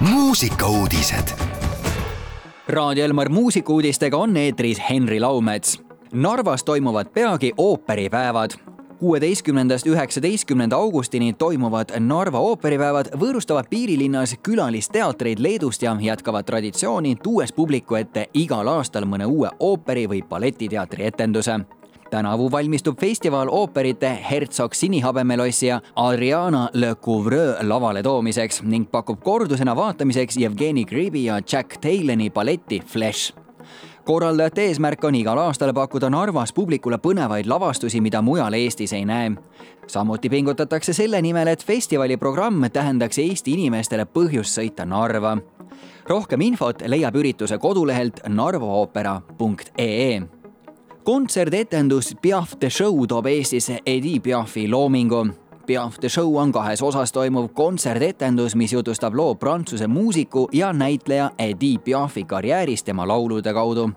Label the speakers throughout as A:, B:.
A: muusikauudised. Raadio Elmar muusikuudistega on eetris Henri Laumets. Narvas toimuvad peagi ooperipäevad kuueteistkümnendast üheksateistkümnenda augustini toimuvad Narva ooperipäevad võõrustavad piirilinnas külalisteatreid Leedust ja jätkavad traditsiooni, tuues publiku ette igal aastal mõne uue ooperi või balletiteatri etenduse tänavu valmistub festival ooperite Hertsog sinihabemelossi ja Adriana Le Couvreux lavale toomiseks ning pakub kordusena vaatamiseks Jevgeni Gribi ja Jack Taylani balleti Flesh korraldajate eesmärk on igal aastal pakkuda Narvas publikule põnevaid lavastusi, mida mujal Eestis ei näe. samuti pingutatakse selle nimel, et festivali programm tähendaks Eesti inimestele põhjust sõita Narva. rohkem infot leiab ürituse kodulehelt narvaoopera.ee kontserdetendus Piaf the Show toob Eestisse Edi Piafi loomingu. Piaf the Show on kahes osas toimuv kontserdetendus, mis jutustab loo prantsuse muusiku ja näitleja Edi Piafi karjäärist tema laulude kaudu.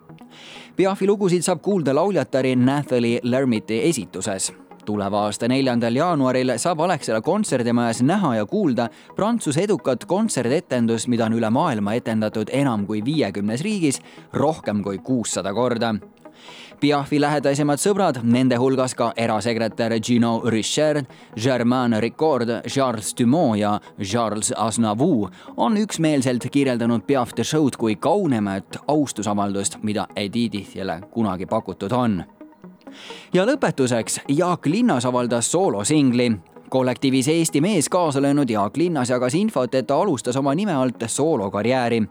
A: Piafi lugusid saab kuulda lauljatari Nathalie Lermiti esituses tuleva aasta neljandal jaanuaril saab Alexela kontserdimajas näha ja kuulda Prantsuse edukat kontserdetendust, mida on üle maailma etendatud enam kui viiekümnes riigis rohkem kui kuussada korda Piafi lähedasemad sõbrad, nende hulgas ka erasekretär Gino Richer, Germain Ricord, Charles Dumont ja Charles Aznavour on üksmeelselt kirjeldanud Piaf the show'd kui kaunemat austusavaldust, mida Edithile kunagi pakutud on. Ja lõpetuseks Jaak Linnas avaldas soolosingli kollektiivis Eesti mees kaasa löönud Jaak Linnas jagas infot, et ta alustas oma nime alt soolokarjääri.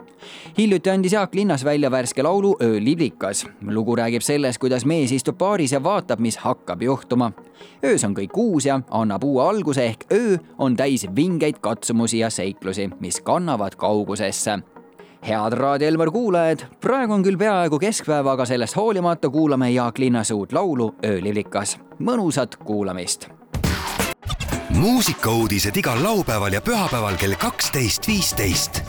A: hiljuti andis Jaak Linnas välja värske laulu Ööliblikas. lugu räägib sellest, kuidas mees istub baaris ja vaatab, mis hakkab juhtuma. öös on kõik uus ja annab uue alguse ehk öö on täis vingeid katsumusi ja seiklusi, mis kannavad kaugusesse head Raadio Elmar kuulajad, praegu on küll peaaegu keskpäev, aga sellest hoolimata kuulame Jaak Linnase uut laulu Ööliblikas. mõnusat kuulamist
B: muusikauudised igal laupäeval ja pühapäeval kell kaksteist, viisteist.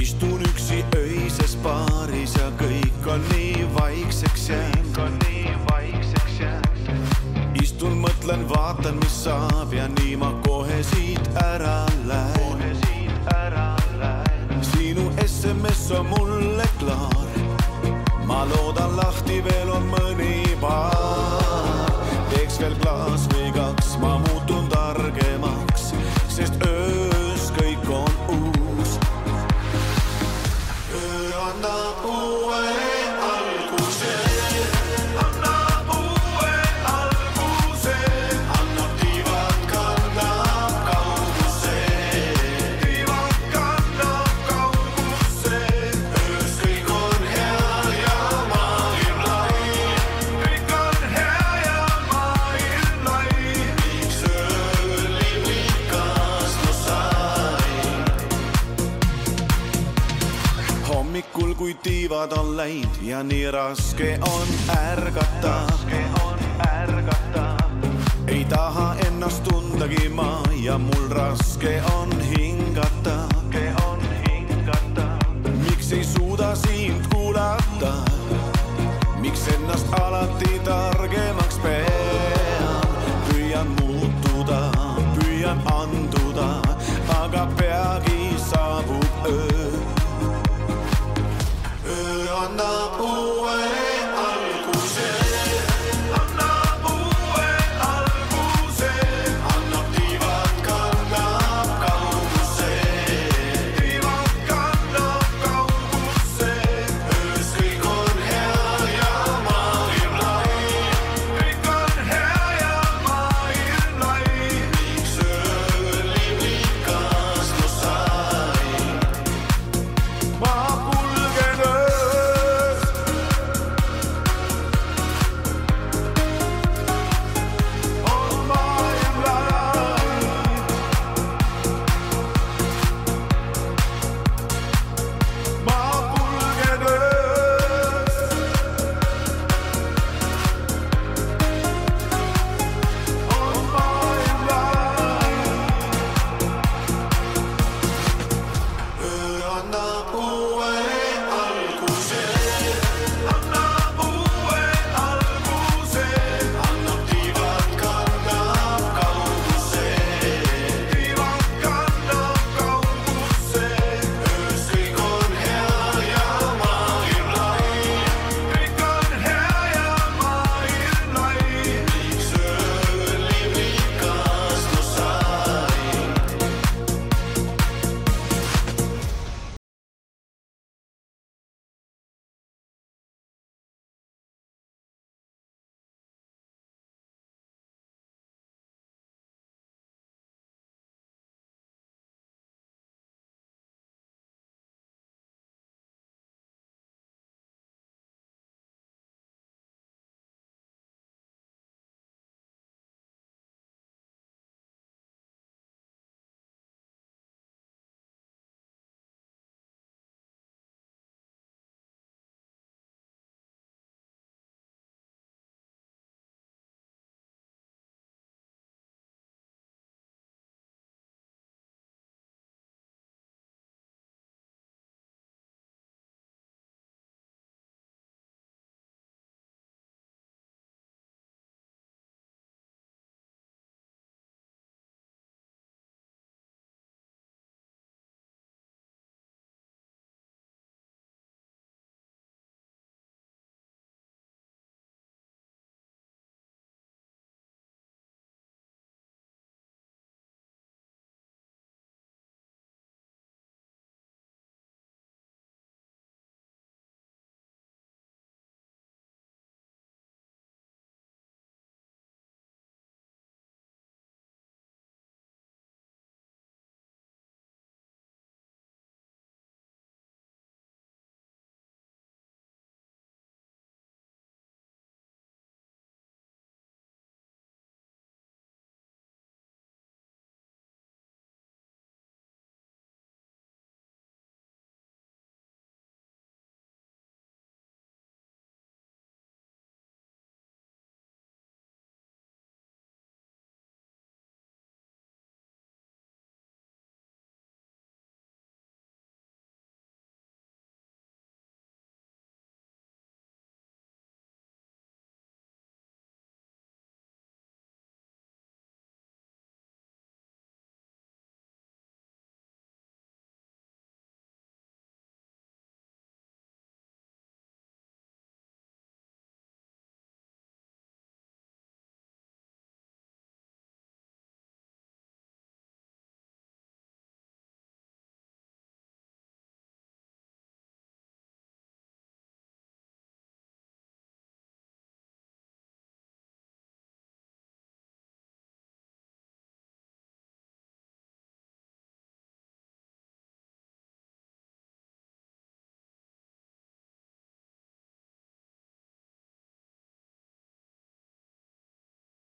C: istun üksi öises baaris ja kõik on nii vaikseks jäänud. kõik on nii vaikseks jäänud. istun, mõtlen, vaatan, mis saab ja nii ma kohe siit ära lähen. kohe siit ära lähen. sinu SMS on mulle folklore, ma lo dalla kui tiivad on läinud ja nii raske on ärgata. ei taha ennast tundagi ma ja mul raske on hingata. miks ei suuda sind kuulata? miks ennast alati targemaks